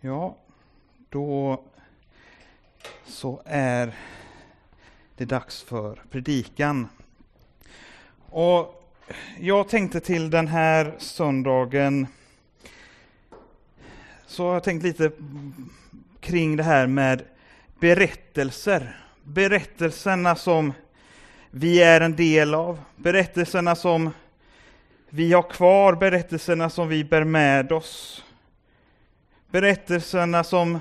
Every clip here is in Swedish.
Ja, då så är det dags för predikan. Och jag tänkte till den här söndagen så har jag tänkt lite kring det här med berättelser. Berättelserna som vi är en del av, berättelserna som vi har kvar, berättelserna som vi bär med oss. Berättelserna som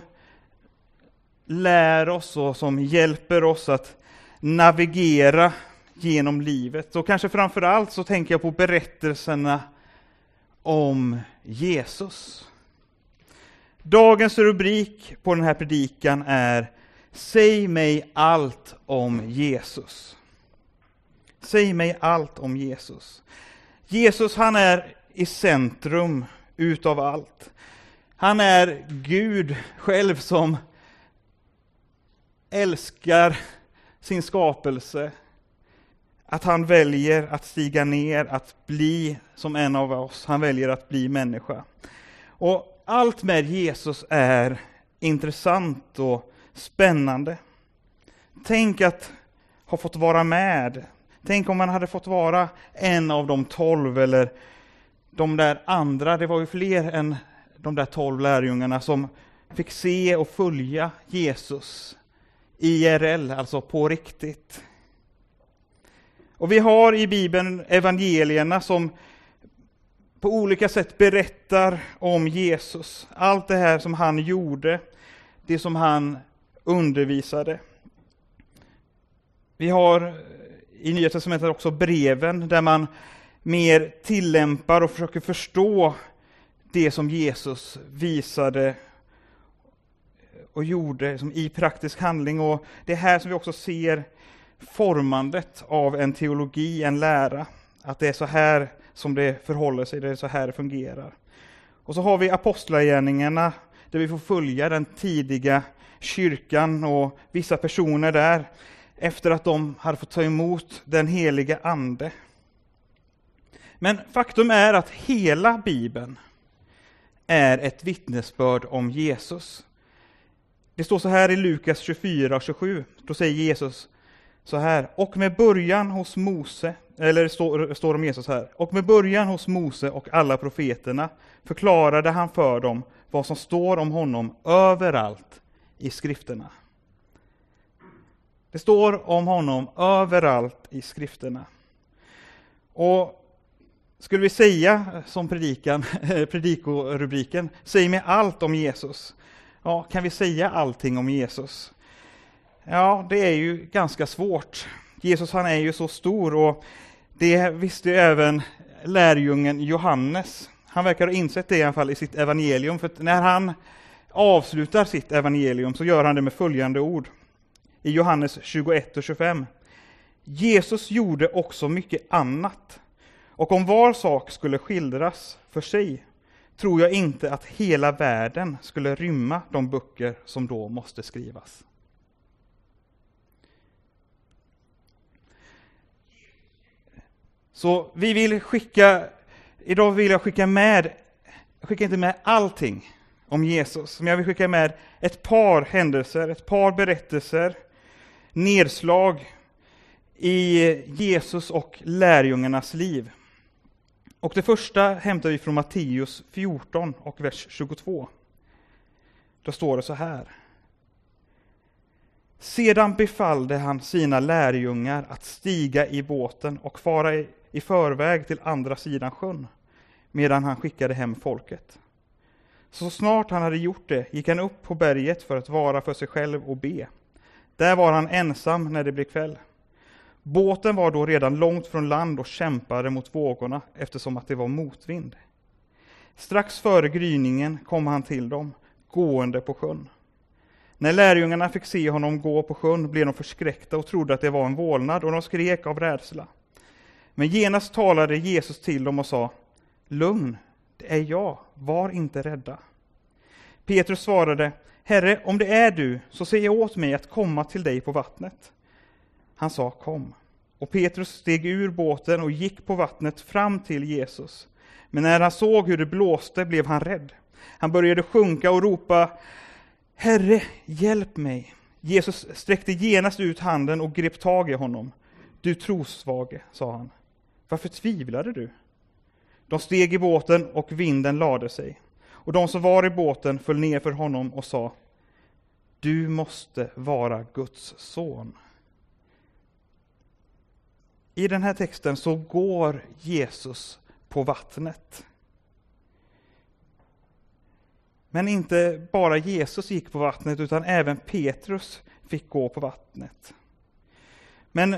lär oss och som hjälper oss att navigera genom livet. Och kanske framför allt så tänker jag på berättelserna om Jesus. Dagens rubrik på den här predikan är Säg mig allt om Jesus. Säg mig allt om Jesus. Jesus han är i centrum utav allt. Han är Gud själv som älskar sin skapelse. Att han väljer att stiga ner, att bli som en av oss. Han väljer att bli människa. Och allt med Jesus är intressant och spännande. Tänk att ha fått vara med. Tänk om man hade fått vara en av de tolv eller de där andra, det var ju fler än de där tolv lärjungarna som fick se och följa Jesus IRL, alltså på riktigt. Och vi har i Bibeln evangelierna som på olika sätt berättar om Jesus. Allt det här som han gjorde, det som han undervisade. Vi har i Nya Testamentet också breven där man mer tillämpar och försöker förstå det som Jesus visade och gjorde som i praktisk handling. Och Det är här som vi också ser formandet av en teologi, en lära. Att det är så här som det förhåller sig, det är så här det fungerar. Och så har vi apostlagärningarna där vi får följa den tidiga kyrkan och vissa personer där efter att de hade fått ta emot den heliga Ande. Men faktum är att hela Bibeln är ett vittnesbörd om Jesus. Det står så här i Lukas 24 och 27. Då säger Jesus så här. Och med början hos Mose, eller det står, står om Jesus här. Och med början hos Mose och alla profeterna förklarade han för dem vad som står om honom överallt i skrifterna. Det står om honom överallt i skrifterna. Och skulle vi säga som predikan, eh, predikorubriken, säg mig allt om Jesus. Ja, kan vi säga allting om Jesus? Ja, det är ju ganska svårt. Jesus han är ju så stor och det visste även lärjungen Johannes. Han verkar ha insett det i alla fall i sitt evangelium, för när han avslutar sitt evangelium så gör han det med följande ord i Johannes 21 och 25. Jesus gjorde också mycket annat, och om var sak skulle skildras för sig tror jag inte att hela världen skulle rymma de böcker som då måste skrivas. Så vi vill skicka, idag vill jag skicka med, jag skickar inte med allting om Jesus, men jag vill skicka med ett par händelser, ett par berättelser, nedslag i Jesus och lärjungarnas liv. Och det första hämtar vi från Matteus 14 och vers 22. Då står det så här. Sedan befallde han sina lärjungar att stiga i båten och fara i förväg till andra sidan sjön, medan han skickade hem folket. Så snart han hade gjort det gick han upp på berget för att vara för sig själv och be. Där var han ensam när det blev kväll. Båten var då redan långt från land och kämpade mot vågorna eftersom att det var motvind. Strax före gryningen kom han till dem, gående på sjön. När lärjungarna fick se honom gå på sjön blev de förskräckta och trodde att det var en vålnad och de skrek av rädsla. Men genast talade Jesus till dem och sa Lugn, det är jag, var inte rädda. Petrus svarade Herre, om det är du, så säg åt mig att komma till dig på vattnet. Han sa kom. Och Petrus steg ur båten och gick på vattnet fram till Jesus. Men när han såg hur det blåste blev han rädd. Han började sjunka och ropa Herre, hjälp mig! Jesus sträckte genast ut handen och grep tag i honom. Du trosvage, sa han. Varför tvivlade du? De steg i båten och vinden lade sig. Och de som var i båten föll ner för honom och sa Du måste vara Guds son. I den här texten så går Jesus på vattnet. Men inte bara Jesus gick på vattnet, utan även Petrus fick gå på vattnet. Men,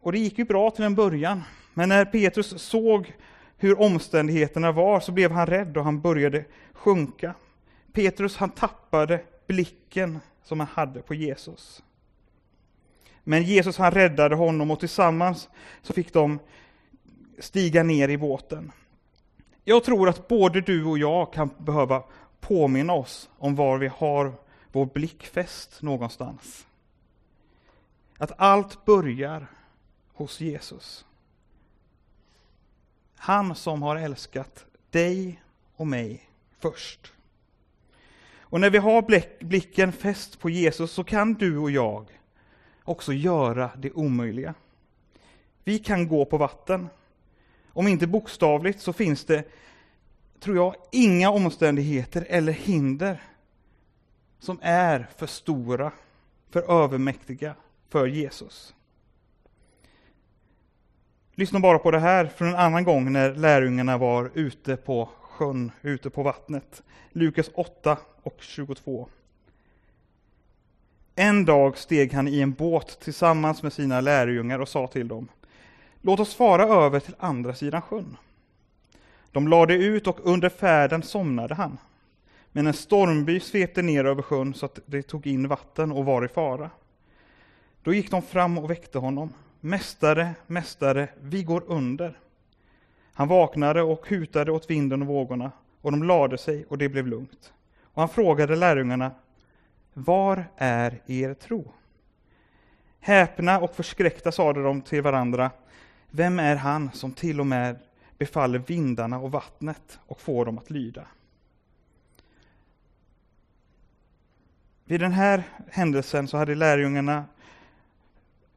och det gick ju bra till en början, men när Petrus såg hur omständigheterna var så blev han rädd och han började sjunka. Petrus han tappade blicken som han hade på Jesus. Men Jesus han räddade honom och tillsammans så fick de stiga ner i båten. Jag tror att både du och jag kan behöva påminna oss om var vi har vår blick fäst någonstans. Att allt börjar hos Jesus. Han som har älskat dig och mig först. Och när vi har blicken fäst på Jesus så kan du och jag också göra det omöjliga. Vi kan gå på vatten. Om inte bokstavligt så finns det, tror jag, inga omständigheter eller hinder som är för stora, för övermäktiga för Jesus. Lyssna bara på det här från en annan gång när lärjungarna var ute på sjön, ute på vattnet. Lukas 8 och 22. En dag steg han i en båt tillsammans med sina lärjungar och sa till dem, låt oss fara över till andra sidan sjön. De lade ut och under färden somnade han. Men en stormby svepte ner över sjön så att det tog in vatten och var i fara. Då gick de fram och väckte honom. Mästare, mästare, vi går under. Han vaknade och hutade åt vinden och vågorna, och de lade sig och det blev lugnt. Och han frågade lärjungarna, var är er tro? Häpna och förskräckta sade de till varandra, vem är han som till och med befaller vindarna och vattnet och får dem att lyda? Vid den här händelsen så hade lärjungarna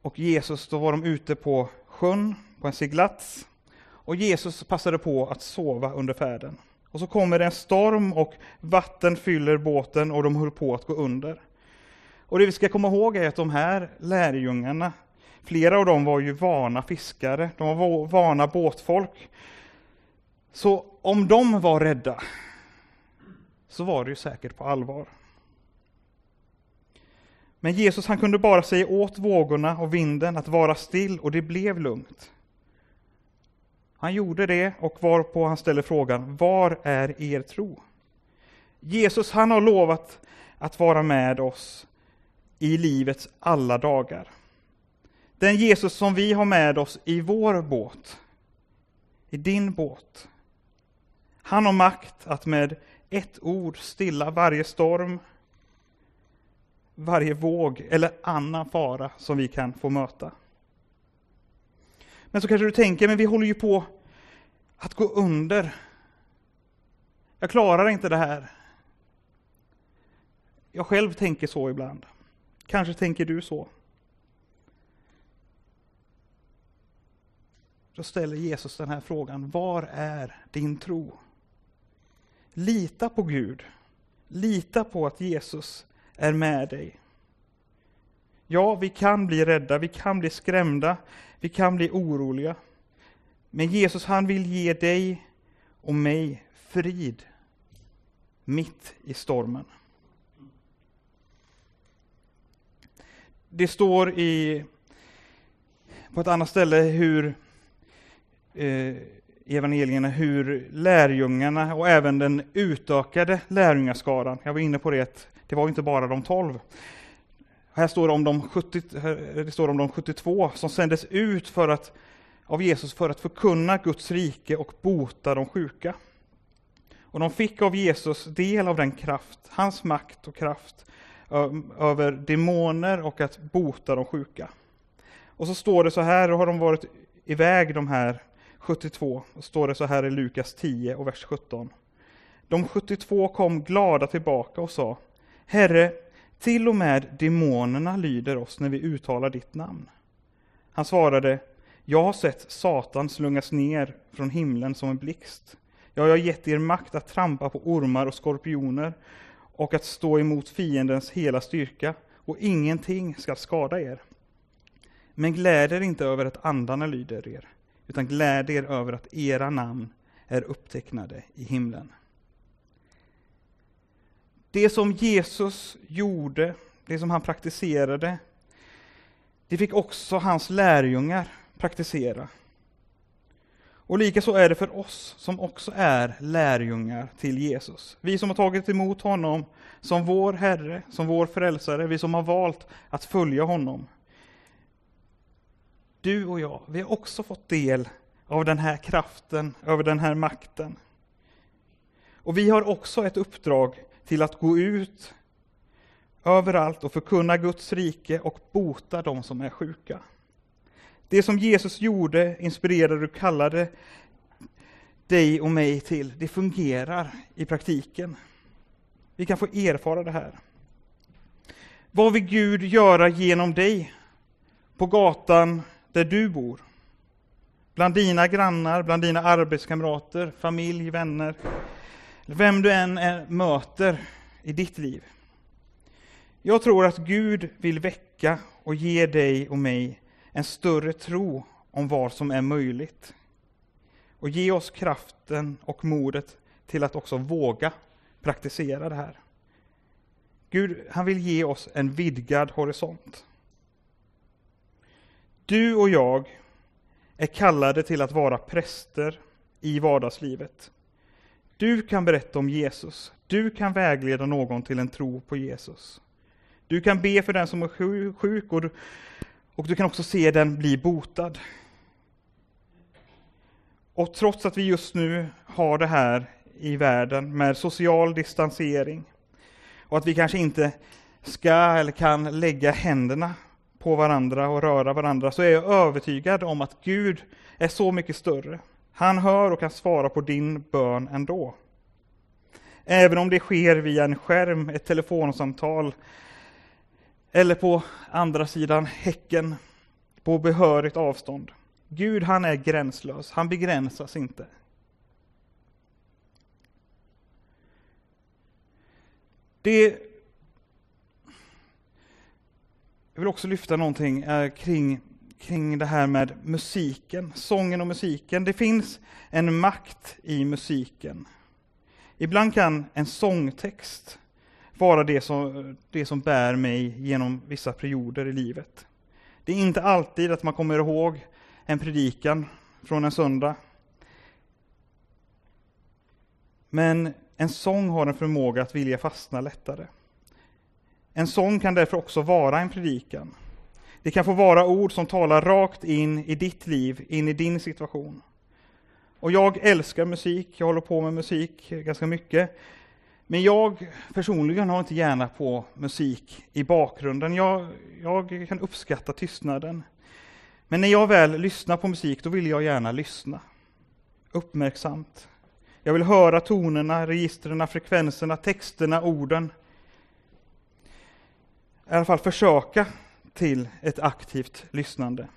och Jesus, då var de ute på sjön, på en seglats. Och Jesus passade på att sova under färden. Och så kommer det en storm och vatten fyller båten och de höll på att gå under. Och det vi ska komma ihåg är att de här lärjungarna, flera av dem var ju vana fiskare, de var vana båtfolk. Så om de var rädda, så var det ju säkert på allvar. Men Jesus han kunde bara säga åt vågorna och vinden att vara still och det blev lugnt. Han gjorde det och varpå han ställer frågan, var är er tro? Jesus han har lovat att vara med oss i livets alla dagar. Den Jesus som vi har med oss i vår båt, i din båt. Han har makt att med ett ord stilla varje storm, varje våg eller annan fara som vi kan få möta. Men så kanske du tänker, men vi håller ju på att gå under. Jag klarar inte det här. Jag själv tänker så ibland. Kanske tänker du så. Då ställer Jesus den här frågan, var är din tro? Lita på Gud. Lita på att Jesus är med dig. Ja, vi kan bli rädda, vi kan bli skrämda, vi kan bli oroliga. Men Jesus han vill ge dig och mig frid mitt i stormen. Det står i, på ett annat ställe hur eh, evangelierna hur lärjungarna och även den utökade lärjungaskaran, jag var inne på det, det var inte bara de tolv. Här står det om de, 70, det står om de 72 som sändes ut för att, av Jesus för att förkunna Guds rike och bota de sjuka. Och de fick av Jesus del av den kraft, hans makt och kraft över demoner och att bota de sjuka. Och så står det så här, då har de varit iväg de här 72, och står det så här i Lukas 10 och vers 17. De 72 kom glada tillbaka och sa, Herre, till och med demonerna lyder oss när vi uttalar ditt namn. Han svarade, jag har sett Satan slungas ner från himlen som en blixt. Jag har gett er makt att trampa på ormar och skorpioner och att stå emot fiendens hela styrka, och ingenting ska skada er. Men gläd er inte över att andarna lyder er, utan gläd er över att era namn är upptecknade i himlen. Det som Jesus gjorde, det som han praktiserade, det fick också hans lärjungar praktisera. Och likaså är det för oss som också är lärjungar till Jesus. Vi som har tagit emot honom som vår Herre, som vår frälsare, vi som har valt att följa honom. Du och jag, vi har också fått del av den här kraften, över den här makten. Och vi har också ett uppdrag till att gå ut överallt och förkunna Guds rike och bota de som är sjuka. Det som Jesus gjorde, inspirerade och kallade dig och mig till, det fungerar i praktiken. Vi kan få erfara det här. Vad vill Gud göra genom dig på gatan där du bor? Bland dina grannar, bland dina arbetskamrater, familj, vänner. Vem du än är, möter i ditt liv. Jag tror att Gud vill väcka och ge dig och mig en större tro om vad som är möjligt. Och ge oss kraften och modet till att också våga praktisera det här. Gud, han vill ge oss en vidgad horisont. Du och jag är kallade till att vara präster i vardagslivet. Du kan berätta om Jesus. Du kan vägleda någon till en tro på Jesus. Du kan be för den som är sjuk och och du kan också se den bli botad. Och trots att vi just nu har det här i världen med social distansering och att vi kanske inte ska eller kan lägga händerna på varandra och röra varandra så är jag övertygad om att Gud är så mycket större. Han hör och kan svara på din bön ändå. Även om det sker via en skärm, ett telefonsamtal eller på andra sidan häcken på behörigt avstånd. Gud han är gränslös, han begränsas inte. Det jag vill också lyfta någonting eh, kring, kring det här med musiken, sången och musiken. Det finns en makt i musiken. Ibland kan en sångtext vara det som, det som bär mig genom vissa perioder i livet. Det är inte alltid att man kommer ihåg en predikan från en söndag. Men en sång har en förmåga att vilja fastna lättare. En sång kan därför också vara en predikan. Det kan få vara ord som talar rakt in i ditt liv, in i din situation. Och jag älskar musik, jag håller på med musik ganska mycket. Men jag personligen har inte gärna på musik i bakgrunden. Jag, jag kan uppskatta tystnaden. Men när jag väl lyssnar på musik, då vill jag gärna lyssna. Uppmärksamt. Jag vill höra tonerna, registren, frekvenserna, texterna, orden. I alla fall försöka till ett aktivt lyssnande.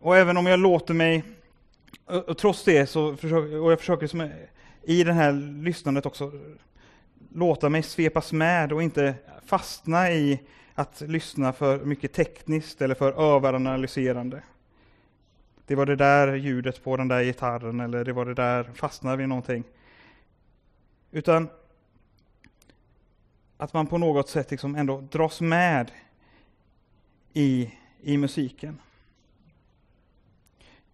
Och även om jag låter mig, och trots det, så försöker, och jag försöker som, i det här lyssnandet också låta mig svepas med och inte fastna i att lyssna för mycket tekniskt eller för överanalyserande. Det var det där ljudet på den där gitarren eller det var det där, fastnade vi någonting. Utan att man på något sätt liksom ändå dras med i, i musiken.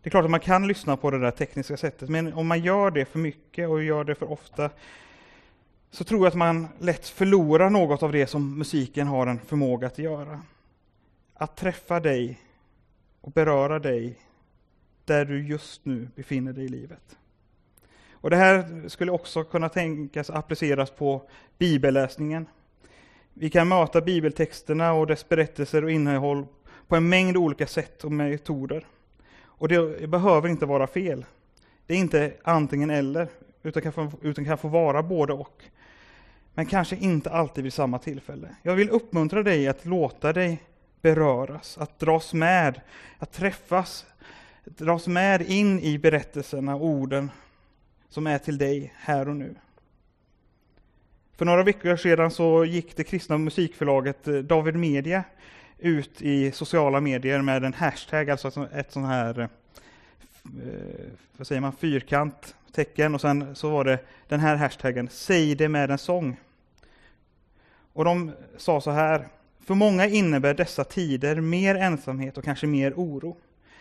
Det är klart att man kan lyssna på det där tekniska sättet, men om man gör det för mycket och gör det för ofta så tror jag att man lätt förlorar något av det som musiken har en förmåga att göra. Att träffa dig och beröra dig där du just nu befinner dig i livet. Och Det här skulle också kunna tänkas appliceras på bibelläsningen. Vi kan möta bibeltexterna och dess berättelser och innehåll på en mängd olika sätt och metoder. Och det behöver inte vara fel. Det är inte antingen eller, utan kan få, utan kan få vara både och. Men kanske inte alltid vid samma tillfälle. Jag vill uppmuntra dig att låta dig beröras, att dras med, att träffas, Att dras med in i berättelserna, och orden som är till dig här och nu. För några veckor sedan så gick det kristna musikförlaget eh, David Media ut i sociala medier med en hashtag, alltså ett sånt här eh, vad säger man, fyrkant tecken och sen så var det den här hashtaggen, säg det med en sång. Och de sa så här, för många innebär dessa tider mer ensamhet och kanske mer oro.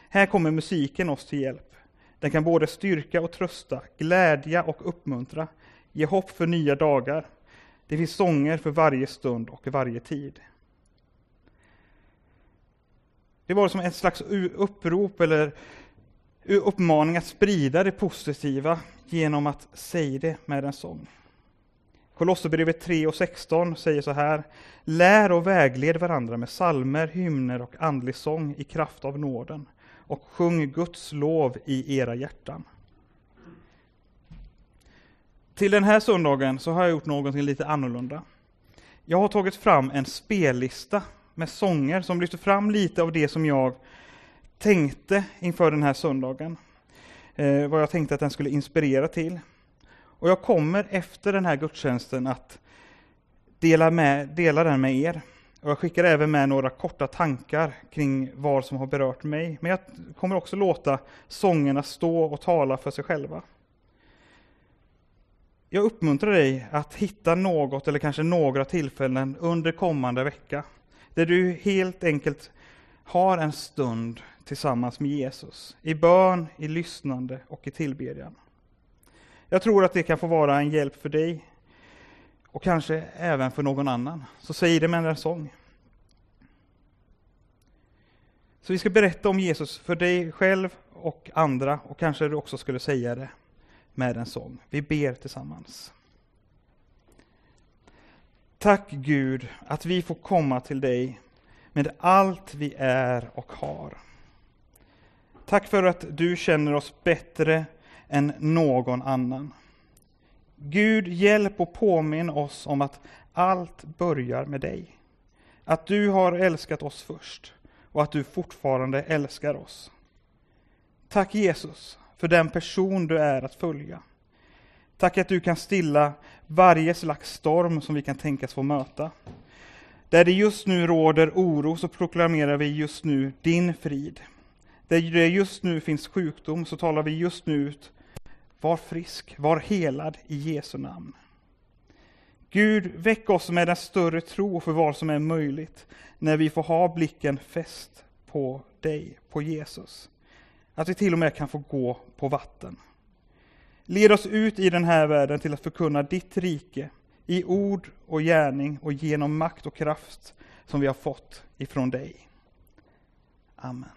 Här kommer musiken oss till hjälp. Den kan både styrka och trösta, glädja och uppmuntra, ge hopp för nya dagar. Det finns sånger för varje stund och varje tid. Det var som ett slags upprop eller uppmaning att sprida det positiva genom att säga det med en sång. Kolosserbrevet 3 och 16 säger så här. Lär och vägled varandra med salmer, hymner och andlig sång i kraft av nåden och sjung Guds lov i era hjärtan. Till den här söndagen så har jag gjort någonting lite annorlunda. Jag har tagit fram en spellista med sånger som lyfter fram lite av det som jag tänkte inför den här söndagen. Eh, vad jag tänkte att den skulle inspirera till. Och jag kommer efter den här gudstjänsten att dela, med, dela den med er. Och jag skickar även med några korta tankar kring vad som har berört mig. Men jag kommer också låta sångerna stå och tala för sig själva. Jag uppmuntrar dig att hitta något eller kanske några tillfällen under kommande vecka där du helt enkelt har en stund tillsammans med Jesus i bön, i lyssnande och i tillbedjan. Jag tror att det kan få vara en hjälp för dig och kanske även för någon annan. Så säg det med en sång. Så vi ska berätta om Jesus för dig själv och andra och kanske du också skulle säga det med en sång. Vi ber tillsammans. Tack Gud att vi får komma till dig med allt vi är och har. Tack för att du känner oss bättre än någon annan. Gud, hjälp och påminn oss om att allt börjar med dig. Att du har älskat oss först och att du fortfarande älskar oss. Tack Jesus för den person du är att följa. Tack att du kan stilla varje slags storm som vi kan tänkas få möta. Där det just nu råder oro så proklamerar vi just nu din frid. Där det just nu finns sjukdom så talar vi just nu ut var frisk, var helad i Jesu namn. Gud, väck oss med en större tro för vad som är möjligt när vi får ha blicken fäst på dig, på Jesus. Att vi till och med kan få gå på vatten. Led oss ut i den här världen till att förkunna ditt rike i ord och gärning och genom makt och kraft som vi har fått ifrån dig. Amen.